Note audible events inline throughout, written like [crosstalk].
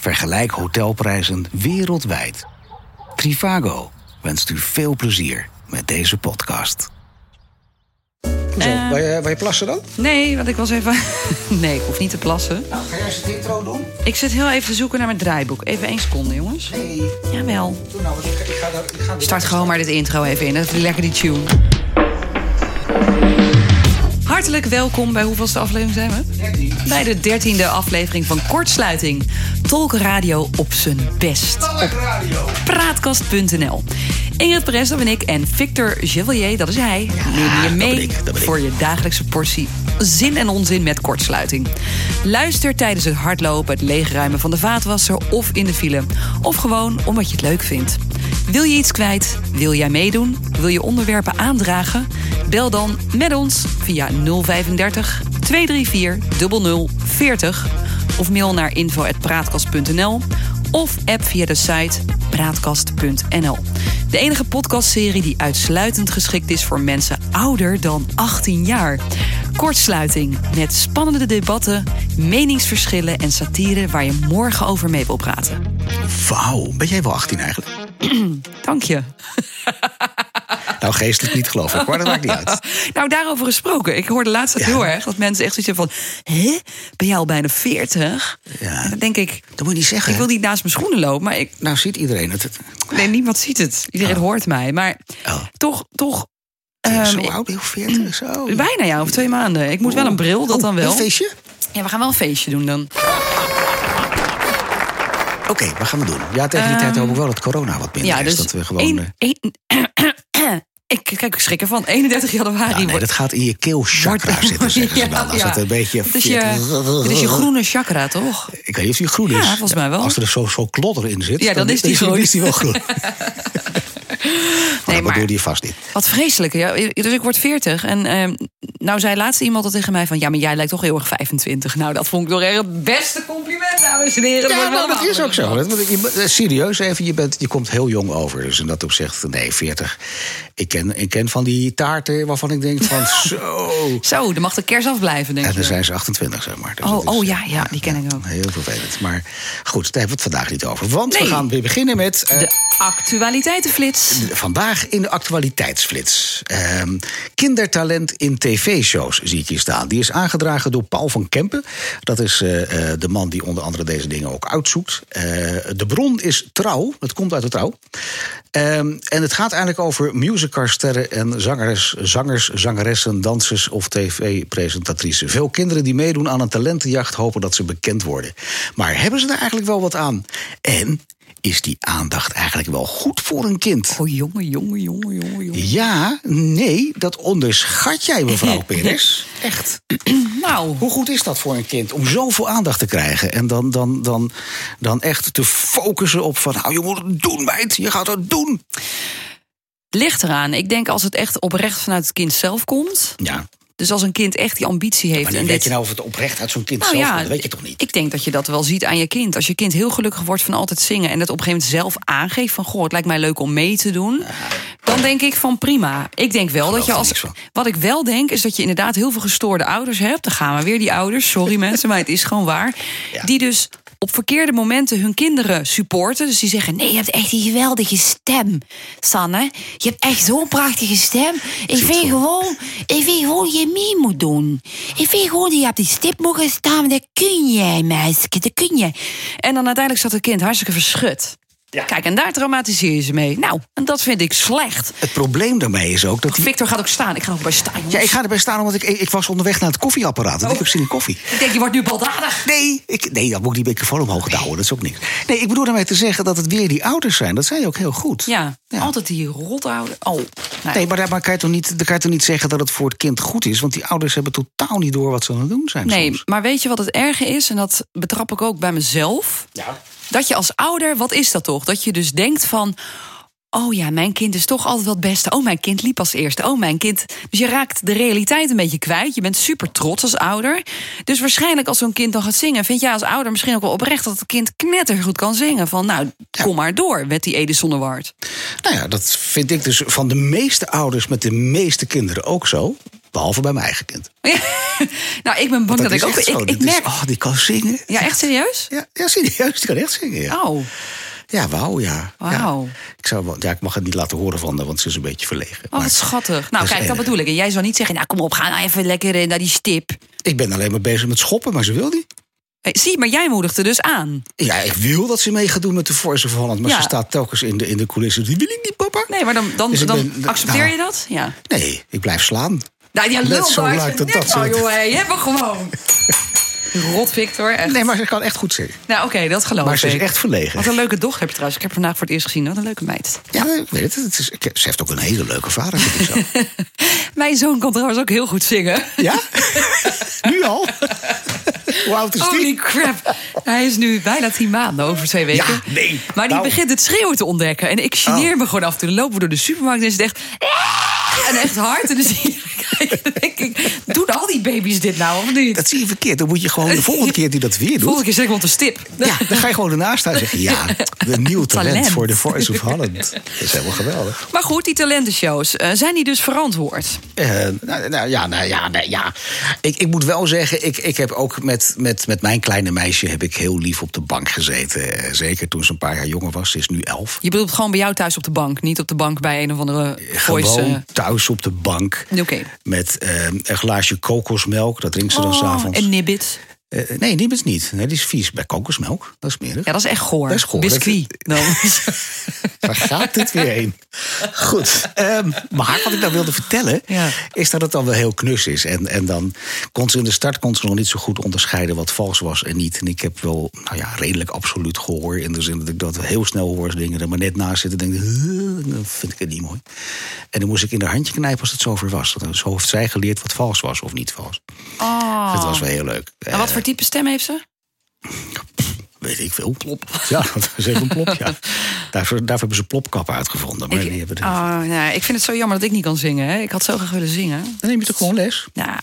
Vergelijk hotelprijzen wereldwijd. Trivago wenst u veel plezier met deze podcast. Hoezo? Eh. wil, je, wil je plassen dan? Nee, want ik was even. [laughs] Nee, ik hoef niet te plassen. Nou, ga jij eens het intro doen? Ik zit heel even te zoeken naar mijn draaiboek. Even één seconde, jongens. Nee. Jawel. Doe nou, ik, ik ga, daar- ik ga Start gewoon maar dit intro even in. Even lekker die tune. Hartelijk welkom bij hoeveelste aflevering zijn we? Bij de dertiende aflevering van Kortsluiting. Tolkenradio op zijn best. Op praatkast.nl. Ingrid Perez, dat ben ik. En Victor Chevalier, dat is hij. Neem je dat mee ben ik, dat ben ik. voor je dagelijkse portie zin en onzin met kortsluiting. Luister tijdens het hardlopen, het leegruimen van de vaatwasser of in de file. Of gewoon omdat je het leuk vindt. Wil je iets kwijt? Wil jij meedoen? Wil je onderwerpen aandragen? Bel dan met ons via 035 234 0040 of mail naar info.praatkast.nl of app via de site praatkast.nl. De enige podcastserie die uitsluitend geschikt is voor mensen ouder dan 18 jaar. Kortsluiting met spannende debatten, meningsverschillen en satire waar je morgen over mee wil praten. Wauw, ben jij wel 18 eigenlijk? [clears throat] Dank je. [laughs] Nou, geestelijk niet geloof ik, maar dat maakt niet uit. [laughs] Nou, daarover gesproken. Ik hoorde laatst Ja. heel erg dat mensen echt zoiets hebben van... Hé, ben jij al bijna 40? Ja. En dan denk ik, Dat moet je niet zeggen. ik wil niet naast mijn schoenen lopen, maar ik, Nou, ziet iedereen het. nee, niemand ziet het. Iedereen hoort mij. Maar Oh. toch, toch... zo ehm, oud, heel 40, zo. bijna ja, over twee maanden. Ik moet wel een bril, dat Oh, dan wel. Een feestje? Ja, we gaan wel een feestje doen dan. Oké, wat gaan we doen? Ja, tegen die tijd hoop ik wel dat corona wat minder Ehm, Ja, is. dus Dat we gewoon... één- eh, ik kijk, ik schrik ervan. 31 januari ja, nee, dat gaat in je keelchakra wordt- zitten, [laughs] zeggen ze Ja, dan. Als ja. het een beetje... Het is je, het is je groene chakra, toch? Ik weet niet of die groen is. Ja, volgens mij wel. Als er zo, zo klodder in zit, Ja, dan is die groen. is die wel groen. [laughs] Nee, maar maar- je vast niet. Wat vreselijk. Ja. Dus ik word 40. En ehm, nou zei laatst iemand al tegen mij van... ja, maar jij lijkt toch heel erg 25. Nou, dat vond ik toch echt het beste compliment, dames en heren. Ja, nou, wel dat is ook zo. Dat- je- Serieus even, je, bent, je komt heel jong over. Dus in dat opzicht, nee, 40. Ik ken, ik ken van die taarten waarvan ik denk van [laughs] zo... Zo, dan mag de kers afblijven, denk En je. dan zijn ze 28, zeg maar. Dus Oh, is, oh ja, ja, die ken ik ook. Heel vervelend. Maar goed, daar hebben we het vandaag niet over. Want we gaan weer beginnen met... eh, De actualiteitenflits. Vandaag in de actualiteitsflits. Ehm, kindertalent in tv-shows zie ik hier staan. Die is aangedragen door Paul van Kempen. Dat is eh, eh, de man die onder andere deze dingen ook uitzoekt. Eh, de bron is trouw. Het komt uit de trouw. Ehm, en het gaat eigenlijk over en zangeres, zangers, zangeressen, dansers of tv-presentatrices. Veel kinderen die meedoen aan een talentenjacht hopen dat ze bekend worden. Maar hebben ze er eigenlijk wel wat aan? En is die aandacht eigenlijk wel goed voor een kind? Oh, jongen, jongen, jongen, jongen, jongen. Ja, nee, dat onderschat jij, mevrouw [laughs] Perez. Echt. [clears throat] Nou, Hoe goed is dat voor een kind om zoveel aandacht te krijgen? En dan, dan, dan, dan echt te focussen op van... nou, je moet het doen, meid. Je gaat het doen. Ligt eraan. Ik denk als het echt oprecht vanuit het kind zelf komt... Ja, dus als een kind echt die ambitie heeft... maar en weet dit- je nou of het oprecht uit zo'n kind Nou zelf ja, komt. Dat weet je toch niet? Ik denk dat je dat wel ziet aan je kind. Als je kind heel gelukkig wordt van altijd zingen... en het op een gegeven moment zelf aangeeft van... goh, het lijkt mij leuk om mee te doen... dan denk ik van prima. Ik denk wel dat je als... Wat ik wel denk, is dat je inderdaad heel veel gestoorde ouders hebt. Dan gaan we weer die ouders, sorry [laughs] mensen, maar het is gewoon waar. Die dus op verkeerde momenten hun kinderen supporten. Dus die zeggen, nee, je hebt echt een geweldige stem, Sanne. Je hebt echt zo'n prachtige stem. Ik vind gewoon, ik vind gewoon je mee moet doen. Ik vind gewoon dat je op die stip mogen staan. Dat kun jij, meisje, dat kun je. En dan uiteindelijk zat het kind hartstikke verschut. Kijk, en daar traumatiseer je ze mee. Nou, en dat vind ik slecht. Het probleem daarmee is ook dat... Victor gaat ook staan. Ik ga ook bij staan, jongens. Ja, ik ga erbij staan omdat ik, ik was onderweg naar het koffieapparaat. En ik heb zin in koffie. Ik denk, je wordt nu baldadig. Nee, ik, nee, dan moet ik die microfoon omhoog houden. Dat is ook niks. Nee, ik bedoel daarmee te zeggen dat het weer die ouders zijn. Dat zei je ook heel goed. Ja, Ja. altijd die rotouder. Oh, nou ja. Nee, maar daar maar kan, je toch niet, dan kan je toch niet zeggen dat het voor het kind goed is? Want die ouders hebben totaal niet door wat ze aan het doen zijn. Nee, soms. maar weet je wat het erge is? En dat betrap ik ook bij mezelf. Ja. Dat je als ouder, wat is dat toch? Dat je dus denkt van... Oh ja, mijn kind is toch altijd wel het beste. Oh, mijn kind liep als eerste. Oh, mijn kind. Dus je raakt de realiteit een beetje kwijt. Je bent super trots als ouder. Dus waarschijnlijk als zo'n kind dan gaat zingen, vind jij als ouder misschien ook wel oprecht dat het kind knettergoed kan zingen. Van nou, kom maar door met die Edison Award. Nou ja, dat vind ik dus van de meeste ouders met de meeste kinderen ook zo. Behalve bij mijn eigen kind. [laughs] nou, ik ben bang dat, ik ook. Ik, is- merk. oh, die kan zingen. Ja, echt serieus? Ja, ja, serieus, die kan echt zingen. Ja, Oh, ja wauw, ja. Wauw. Ja. Ik, zou, ja, ik mag het niet laten horen van haar, want ze is een beetje verlegen. oh wat schattig. Nou, kijk, dat bedoel ik. En jij zou niet zeggen, nou kom op, ga nou even lekker eh, naar die stip. ik ben alleen maar bezig met schoppen, maar ze wil niet. Hey, zie, maar jij moedigde dus aan. Ja, ik wil dat ze mee gaat doen met de Voice of Holland. Maar Ja. ze staat telkens in de, in de coulissen. Die wil ik niet, papa. Nee, maar dan, dan, Dus dan ben- accepteer nou. je dat? Ja. Nee, ik blijf slaan. Nou, ja, Net lul zo lijkt het dat zo, jongen. Je hebt me gewoon. [laughs] Rot, Victor. Echt. Nee, maar ze kan echt goed zingen. Nou, oké, dat geloof Maar ze is ik. echt verlegen. Wat een leuke dochter heb je trouwens. Ik heb haar vandaag voor het eerst gezien. Wat een leuke meid. Ja, ik weet het. het is, ik- ze heeft ook een hele leuke vader. vind ik zo. [laughs] Mijn zoon kan trouwens ook heel goed zingen. ja? [laughs] nu al? Hoe oud is die? Holy crap. Hij is nu bijna tien maanden, over twee weken. Ja, nee. Maar die Nou. begint het schreeuwen te ontdekken. En ik geneer Oh. me gewoon af en toe. Dan lopen we door de supermarkt en is het echt... En echt hard. En dan zie [laughs] ik, doen al die baby's dit nou of niet? Dat zie je verkeerd. Dan moet je gewoon de volgende keer die dat weer doet. Volgende keer zeg ik wel te stip. Ja, dan ga je gewoon ernaast staan en zeggen... ja, de nieuw talent, Talent. voor de Voice of Holland. Dat is helemaal geweldig. Maar goed, die talentenshows, eh, zijn die dus verantwoord? Eh, nou, nou, ja, nou, ja, nou, ja. Ik, ik moet wel zeggen, ik, ik heb ook met, met, met mijn kleine meisje... heb ik heel lief op de bank gezeten. Zeker toen ze een paar jaar jonger was. Ze is nu elf. Je bedoelt gewoon bij jou thuis op de bank, niet op de bank bij een of andere voice. Gewoon eh, thuis op de bank. Oké. Met eh, een glaasje kokosmelk. Dat drinkt ze dan Oh, s'avonds. en nibbit. Eh, nee, die is niet. Nee, die is vies. Bij kokosmelk. Dat is smerig. Ja, dat is echt goor. Dat is goor. Biscuit. Dan. [laughs] Waar gaat dit weer heen? Goed. ehm, maar wat ik nou wilde vertellen, Ja. is dat het dan wel heel knus is. En, en dan kon ze in de start kon ze nog niet zo goed onderscheiden wat vals was en niet. En ik heb wel, nou ja, redelijk absoluut gehoor. In de zin dat ik dat heel snel hoor als dingen er maar net naast zitten. Denk ik, "Huh, dan vind ik het niet mooi. En dan moest ik in haar handje knijpen als het zover was. Zo heeft zij geleerd wat vals was of niet vals. Oh. Dat was wel heel leuk. En wat voor type stem heeft ze? Weet ik veel. Plop. Ja, [laughs] dat is even een plop, ja. [laughs] Daarvoor, daarvoor hebben ze plopkappen uitgevonden. Maar die hebben de... oh, nou, ik vind het zo jammer dat ik niet kan zingen. Hè. Ik had zo graag willen zingen. Dan neem je toch gewoon les? Nou,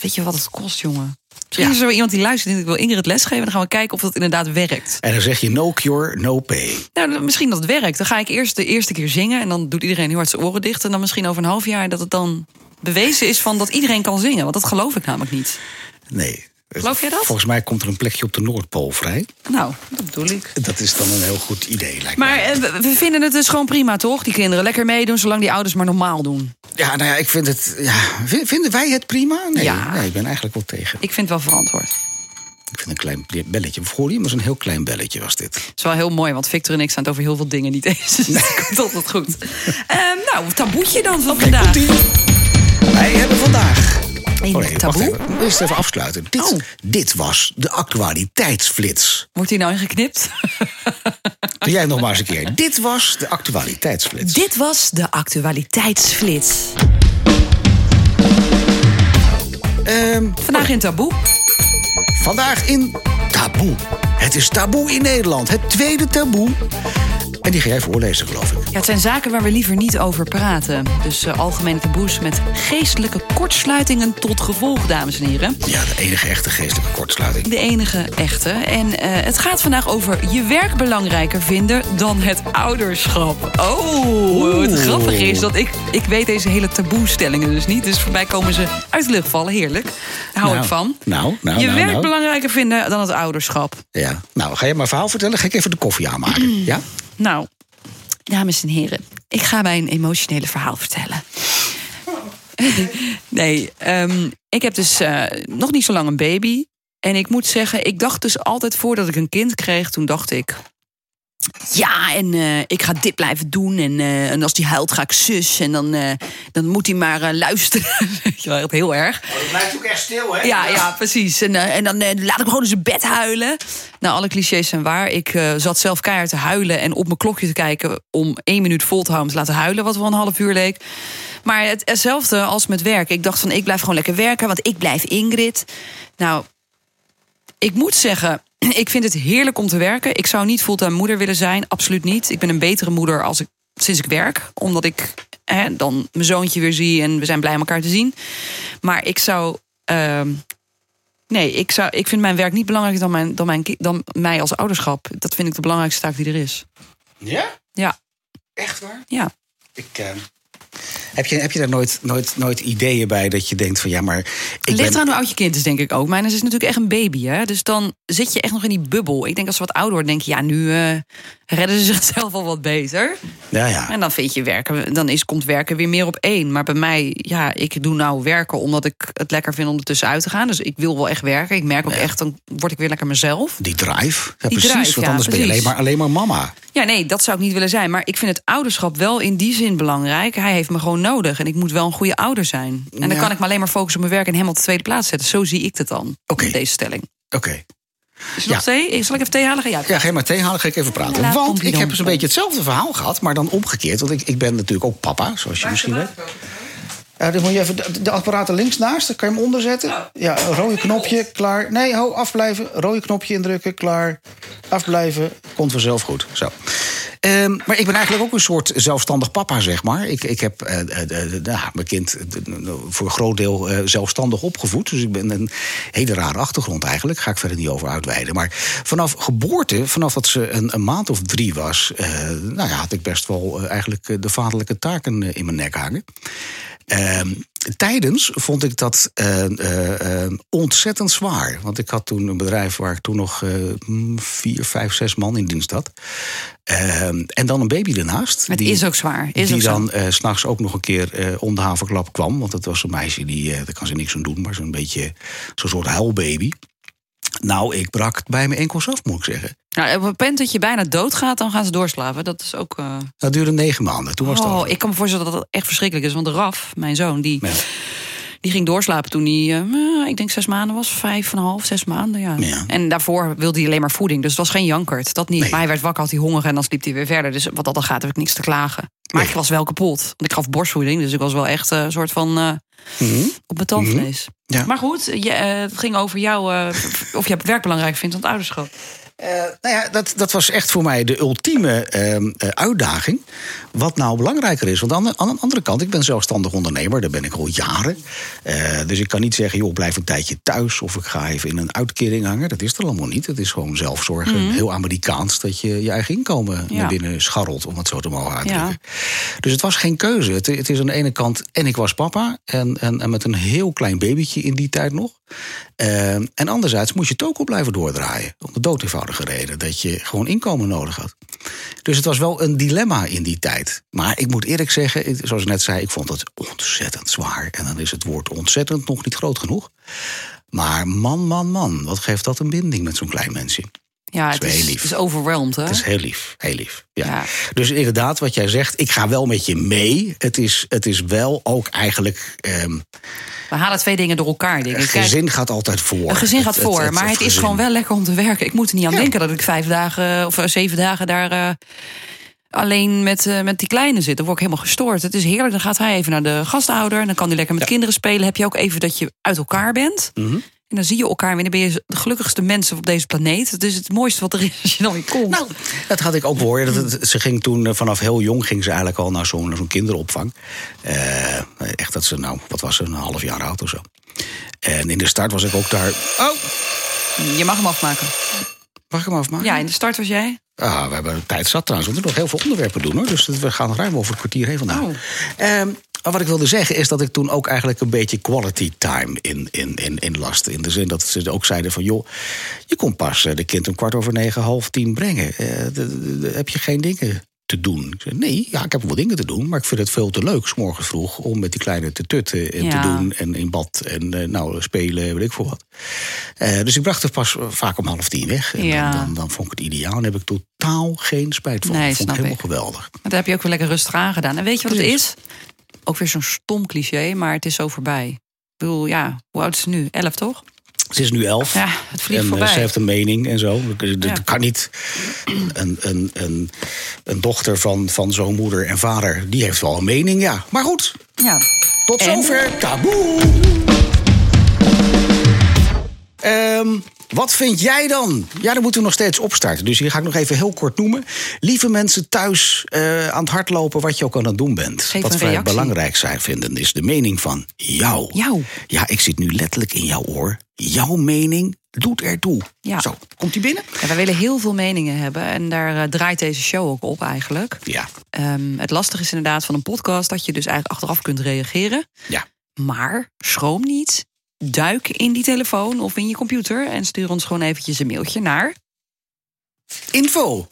weet je wat het kost, jongen? Misschien is er wel iemand die luistert en ik wil Ingrid lesgeven. Dan gaan we kijken of dat inderdaad werkt. En dan zeg je no cure, no pay. Nou, misschien dat het werkt. Dan ga ik eerst de eerste keer zingen. En dan doet iedereen heel hard zijn oren dicht. En dan misschien over een half jaar dat het dan bewezen is van dat iedereen kan zingen. Want dat geloof ik namelijk niet. Nee. Geloof jij dat? Volgens mij komt er een plekje op de Noordpool vrij. Nou, dat bedoel ik. Dat is dan een heel goed idee, lijkt Maar mij. eh, we- vinden het dus gewoon prima, toch? Die kinderen lekker meedoen, zolang die ouders maar normaal doen. Ja, nou ja, ik vind het... Ja, vin- vinden wij het prima? Nee, Ja. nee, ik ben eigenlijk wel tegen. Ik vind het wel verantwoord. Ik vind een klein belletje. Voor je, maar zo'n heel klein belletje was dit. Het is wel heel mooi, want Victor en ik staan het over heel veel dingen niet eens. Dus [laughs] dat komt altijd goed. [laughs] Ehm, nou, taboetje dan van vandaag. Komt-ie. Wij hebben vandaag... Oh nee, wacht taboe? even. Eerst even afsluiten. Dit, Oh. dit was de actualiteitsflits. Wordt hier nou ingeknipt? Doe jij nog maar eens een keer. Dit was de actualiteitsflits. Dit was de actualiteitsflits. Ehm, Vandaag in taboe. Vandaag in Taboe. Het is taboe in Nederland. Het tweede taboe. En die ga jij voorlezen, geloof ik. Ja, het zijn zaken waar we liever niet over praten. Dus eh, algemene taboes met geestelijke kortsluitingen tot gevolg, dames en heren. Ja, de enige echte geestelijke kortsluiting. De enige echte. En eh, het gaat vandaag over je werk belangrijker vinden dan het ouderschap. Oh, het grappige is dat ik, ik weet deze hele taboestellingen dus niet. Dus voor mij komen ze uit de lucht vallen. Heerlijk. Daar hou Nou, ik van. nou, nou, je nou, werk nou. belangrijker vinden dan het ouderschap. Ja. Nou, ga je maar verhaal vertellen? Ga ik even de koffie aanmaken. [clears throat] Ja? Nou, dames en heren, ik ga mijn emotionele verhaal vertellen. [laughs] nee, ehm, ik heb dus eh, nog niet zo lang een baby. En ik moet zeggen, ik dacht dus altijd voordat ik een kind kreeg, toen dacht ik. Ja, en eh, ik ga dit blijven doen. En, eh, en als die huilt, ga ik zus. En dan, eh, dan moet hij maar luisteren. [laughs] Weet je wel, echt heel erg. Het blijft ook echt stil, hè? Ja, ja, precies. En, en dan laat ik gewoon in zijn bed huilen. Nou, alle clichés zijn waar. Ik zat zelf keihard te huilen en op mijn klokje te kijken... om één minuut vol te houden om te laten huilen, wat wel een half uur leek. Maar het, hetzelfde als met werk. Ik dacht van, ik blijf gewoon lekker werken, want ik blijf Ingrid. Nou, ik moet zeggen, ik vind het heerlijk om te werken. Ik zou niet fulltime moeder willen zijn, absoluut niet. Ik ben een betere moeder als ik, sinds ik werk. Omdat ik hè, dan mijn zoontje weer zie en we zijn blij elkaar te zien. Maar ik zou... ehm, Nee, ik, zou, ik vind mijn werk niet belangrijker dan, mijn, dan, mijn, dan mij als ouderschap. Dat vind ik de belangrijkste taak die er is. Ja? Ja, Echt waar? ja. Ik, eh, Heb je, heb je daar nooit, nooit, nooit ideeën bij dat je denkt van ja, maar. Ik Ligt ben... aan hoe oud je kind is, denk ik ook. Mijn is natuurlijk echt een baby, hè? Dus dan zit je echt nog in die bubbel. Ik denk als ze wat ouder worden, denk je, ja, nu eh, redden ze zichzelf al wat beter. Ja, ja. En dan vind je werken, dan is, komt werken weer meer op één. Maar bij mij, ja, ik doe nou werken omdat ik het lekker vind om ertussen uit te gaan. Dus ik wil wel echt werken. Ik merk ook echt, dan word ik weer lekker mezelf. Die drive. Ja, Die precies. drive, want ja, anders ben je alleen maar, alleen maar mama. Ja, nee, dat zou ik niet willen zijn. Maar ik vind het ouderschap wel in die zin belangrijk. Hij heeft me gewoon nodig. En ik moet wel een goede ouder zijn. En dan Ja. kan ik me alleen maar focussen op mijn werk en hem op de tweede plaats zetten. Zo zie ik het dan. Oké. met Deze stelling. Oké. Is nog thee? Zal ik even thee halen? Ga jij Ja, geen maar thee halen, ga ik even praten. Want ik heb dus een beetje hetzelfde verhaal gehad, maar dan omgekeerd. Want ik, ik ben natuurlijk ook papa, zoals je misschien weet. Ja, dan moet je even de, de apparaten links naast, dan kan je hem onderzetten. Ja, een rode knopje, klaar. Nee, ho, afblijven. Rode knopje indrukken, klaar. Afblijven, komt vanzelf goed. Zo. Ehm, maar ik ben eigenlijk ook een soort zelfstandig papa, zeg maar. Ik, ik heb eh, mijn kind eh, voor een groot deel eh, zelfstandig opgevoed. Dus ik ben een hele rare achtergrond eigenlijk. Ga ik verder niet over uitweiden. Maar vanaf geboorte, vanaf dat ze een, een maand of drie was... nou ja, had ik best wel eigenlijk de vaderlijke taken in mijn nek hangen. Ehm, tijdens vond ik dat eh, eh, eh, ontzettend zwaar. Want ik had toen een bedrijf waar ik toen nog mm, vier, vijf, zes man in dienst had. Ehm, en dan een baby ernaast. Het is ook zwaar. Is die ook dan s s'nachts ook nog een keer om de haverklap kwam. Want het was een meisje, die, daar kan ze niks aan doen. Maar zo'n beetje zo'n soort huilbaby. Nou, ik brak bij mijn enkels af, moet ik zeggen. Nou, op het moment dat je bijna doodgaat, dan gaan ze doorslapen. Dat is ook. eh, Dat duurde negen maanden. Toen was het Oh, over. ik kan me voorstellen dat dat echt verschrikkelijk is. Want Raf, mijn zoon, die, Ja. die ging doorslapen toen hij, eh, ik denk zes maanden was. Vijf en een half, zes maanden, ja. Ja. En daarvoor wilde hij alleen maar voeding. Dus het was geen jankert, dat niet. Nee. Maar hij werd wakker, had hij honger en dan sliep hij weer verder. Dus wat dat dan gaat, heb ik niks te klagen. Maar Nee. ik was wel kapot. Want ik gaf borstvoeding, dus ik was wel echt eh, een soort van... Mhm. op mijn tandvlees. Ja. Maar goed, je, het ging over jou, of je werk belangrijk vindt dan het ouderschap. Eh, nou ja, dat, dat was echt voor mij de ultieme ehm, eh, uitdaging. Wat nou belangrijker is. Want aan de, aan de andere kant, ik ben zelfstandig ondernemer. Daar ben ik al jaren. Eh, dus ik kan niet zeggen, joh, blijf een tijdje thuis. Of ik ga even in een uitkering hangen. Dat is er allemaal niet. Het is gewoon zelfzorgen. Heel Amerikaans dat je je eigen inkomen Mhm. Ja. naar binnen scharrelt. Om het zo te mogen uitdrukken. Dus het was geen keuze. Het, het is aan de ene kant, en ik was papa. En, en, en met een heel klein babytje in die tijd nog. En anderzijds moest je het ook op blijven doordraaien. Om de dood eenvoudige reden dat je gewoon inkomen nodig had. Dus het was wel een dilemma in die tijd. Maar ik moet eerlijk zeggen, zoals ik net zei, ik vond het ontzettend zwaar. En dan is het woord ontzettend nog niet groot genoeg. Maar man, man, man, wat geeft dat een binding met zo'n klein mensje? Ja, het is heel lief. het is overwhelmed, hè? Het is heel lief, heel lief. Ja. Ja. Dus inderdaad, wat jij zegt, ik ga wel met je mee. Het is, het is wel ook eigenlijk. ehm, We halen twee dingen door elkaar, denk ik. Gezin gaat altijd voor. Een gezin gaat Het- voor, het- maar het is gezin. gewoon wel lekker om te werken. Ik moet er niet aan Ja. denken dat ik vijf dagen of eh, zeven dagen daar eh, alleen met, eh, met die kleine zit. Dan word ik helemaal gestoord. Het is heerlijk. Dan gaat hij even naar de gasthouder. Dan kan hij lekker met kinderen spelen. Heb je ook even dat je uit elkaar bent. Mhm. En dan zie je elkaar weer. Dan ben je de gelukkigste mensen op deze planeet. Het is het mooiste wat er is als je dan weer komt. Nou, dat had ik ook hoor. Dat, het- ze ging toen eh, vanaf heel jong ging ze eigenlijk al naar zo'n zo'n kinderopvang. Eh, echt dat ze, nou, wat was ze, een half jaar oud of zo. En in de start was ik ook daar. Oh, Je mag hem afmaken. mag ik hem afmaken? Ja, in de start was jij. Ah, we hebben tijd zat trouwens. We moeten nog heel veel onderwerpen doen hoor. Dus we gaan ruim over een kwartier heen vandaag. Oh. Ehm, maar wat ik wilde zeggen is dat ik toen ook eigenlijk een beetje quality time in, in, in, in last. In de zin dat ze ook zeiden van joh, je komt pas eh, de kind om kwart over negen, half tien brengen. Eh, de- de- de- heb je geen dingen te doen? Ik zei, nee, ja, ik heb wel dingen te doen. Maar ik vind het veel te leuk, s morgens vroeg, om met die kleine te tutten en Ja. te doen. En in bad en eh, nou, spelen, weet ik veel wat. Eh, dus ik bracht het pas vaak om half tien weg. En Ja. dan, dan, dan vond ik het ideaal. En heb ik totaal geen spijt van. Nee, dat vond ik helemaal ik. geweldig. Maar daar heb je ook weer lekker rustig aan gedaan. En weet je wat het is? Ook weer zo'n stom cliché, maar het is zo voorbij. Ik bedoel, ja, hoe oud is ze nu? Elf, toch? Ze is nu elf. Ja, het vliegt en eh, voorbij. ze heeft een mening en zo. Dat Ja. kan niet. Een, een, een, een dochter van, van zo'n moeder en vader, die heeft wel een mening, ja. Maar goed, Ja. tot En? zover. Taboe! Ehm, Wat vind jij dan? Ja, dan moeten we nog steeds opstarten. Dus hier ga ik nog even heel kort noemen. Lieve mensen thuis uh, aan het hardlopen, wat je ook aan het doen bent. Geef wat wij belangrijk zijn vinden, is de mening van jou. Jou. Ja, ik zit nu letterlijk in jouw oor. Jouw mening doet ertoe. Ja. Zo, komt die binnen? Ja, wij willen heel veel meningen hebben en daar eh, draait deze show ook op eigenlijk. Ja. Ehm, het lastige is inderdaad van een podcast dat je dus eigenlijk achteraf kunt reageren. Ja. Maar schroom niet. Duik in die telefoon of in je computer en stuur ons gewoon eventjes een mailtje naar Info.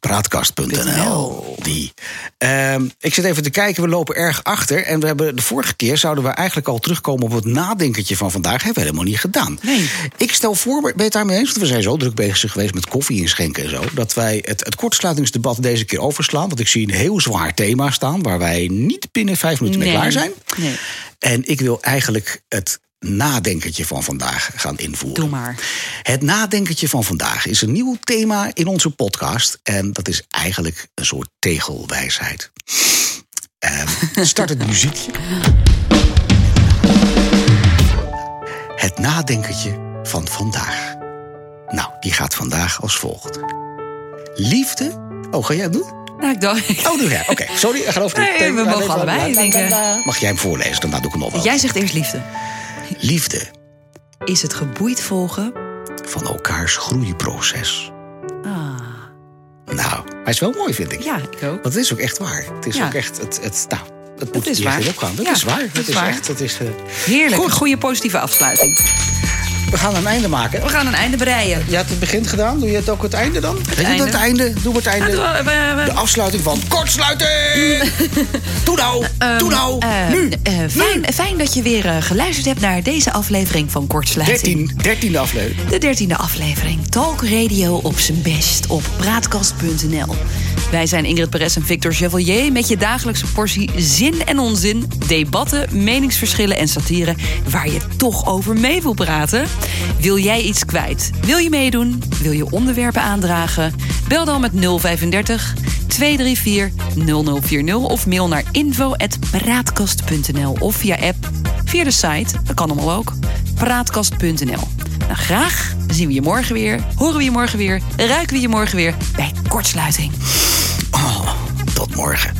Praatkast.nl. Die. Ehm, ik zit even te kijken, we lopen erg achter. En we hebben de vorige keer zouden we eigenlijk al terugkomen op het nadenkertje van vandaag. Hebben we helemaal niet gedaan. Nee. Ik stel voor, ben je het daarmee eens? Want we zijn zo druk bezig geweest met koffie inschenken en zo. Dat wij het, het kortsluitingsdebat deze keer overslaan. Want ik zie een heel zwaar thema staan. Waar wij niet binnen vijf minuten mee klaar zijn. Nee. En ik wil eigenlijk het nadenkertje van vandaag gaan invoeren. Doe maar. Het nadenkertje van vandaag is een nieuw thema in onze podcast. En dat is eigenlijk een soort tegelwijsheid. Ehm, start het muziekje. Het nadenkertje van vandaag. Nou, die gaat vandaag als volgt. Liefde. Oh, ga jij het doen? Nou, ik dacht. Oh, doe jij. Oké, sorry. ik Geloof niet. Nee, we mogen allebei denken. Mag jij hem voorlezen? Dan doe ik hem op. Jij zegt eerst liefde. Liefde Is het geboeid volgen? van elkaars groeiproces. Ah, Nou, hij is wel mooi, vind ik. ja, ik ook. Want het is ook echt waar. Het is Ja. ook echt. Het, het, nou, het moet is waar. opgaan. Dat Ja, is waar. dat is waar. echt. Dat is, eh, Heerlijk. Goed. Een goede positieve afsluiting. We gaan een einde maken. We gaan een einde breien. Je had het begin gedaan. Doe je het ook het einde dan? Je einde. het einde? Doe het einde. We- we- we- De afsluiting van kortsluiting! [laughs] Doe nou! Doe nou! Eh, nu! eh, fijn, fijn dat je weer eh, geluisterd hebt naar deze aflevering van Kortsluiting. 13, 13e aflevering. De dertiende aflevering. Talk Radio op zijn best op praatkast.nl. Wij zijn Ingrid Perez en Victor Chevalier met je dagelijkse portie zin en onzin, debatten, meningsverschillen en satire waar je toch over mee wil praten. Wil jij iets kwijt? Wil je meedoen? Wil je onderwerpen aandragen? Bel dan met 035 234 0040 of mail naar info@praatkast.nl of via app, via de site, dat kan allemaal ook, praatkast.nl. Nou, graag zien we je morgen weer, horen we je morgen weer, ruiken we je morgen weer bij Kortsluiting. Oh, tot morgen.